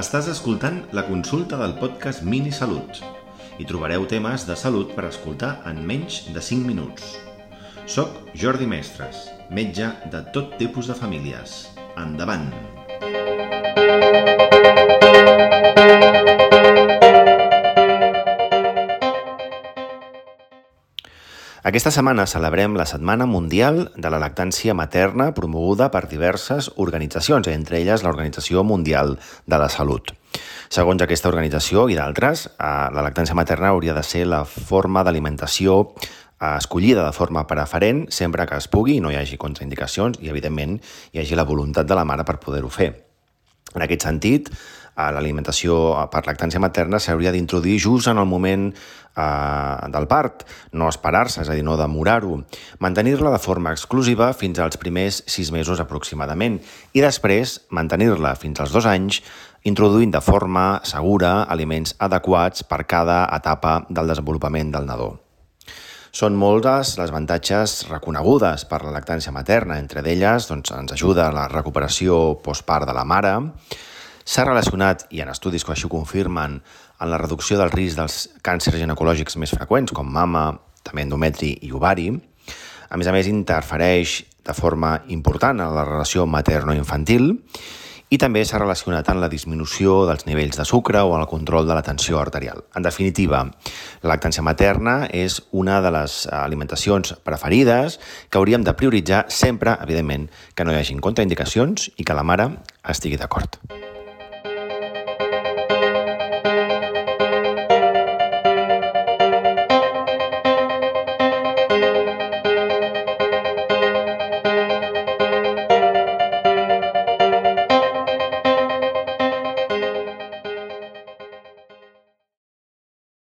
Estàs escoltant la consulta del podcast Mini Salut. Hi trobareu temes de salut per escoltar en menys de 5 minuts. Soc Jordi Mestres, metge de tot tipus de famílies. Endavant! Aquesta setmana celebrem la Setmana Mundial de la Lactància Materna promoguda per diverses organitzacions, entre elles l'Organització Mundial de la Salut. Segons aquesta organització i d'altres, eh, la lactància materna hauria de ser la forma d'alimentació eh, escollida de forma preferent sempre que es pugui i no hi hagi contraindicacions i, evidentment, hi hagi la voluntat de la mare per poder-ho fer. En aquest sentit, l'alimentació per lactància materna s'hauria d'introduir just en el moment eh, del part, no esperar-se, és a dir, no demorar-ho, mantenir-la de forma exclusiva fins als primers sis mesos aproximadament i després mantenir-la fins als dos anys introduint de forma segura aliments adequats per cada etapa del desenvolupament del nadó. Són moltes les avantatges reconegudes per la lactància materna. Entre d'elles doncs, ens ajuda la recuperació postpart de la mare, s'ha relacionat, i en estudis que així ho confirmen, en la reducció del risc dels càncers ginecològics més freqüents, com mama, també endometri i ovari. A més a més, interfereix de forma important en la relació materno-infantil i també s'ha relacionat amb la disminució dels nivells de sucre o el control de la tensió arterial. En definitiva, la lactància materna és una de les alimentacions preferides que hauríem de prioritzar sempre, evidentment, que no hi hagin contraindicacions i que la mare estigui d'acord.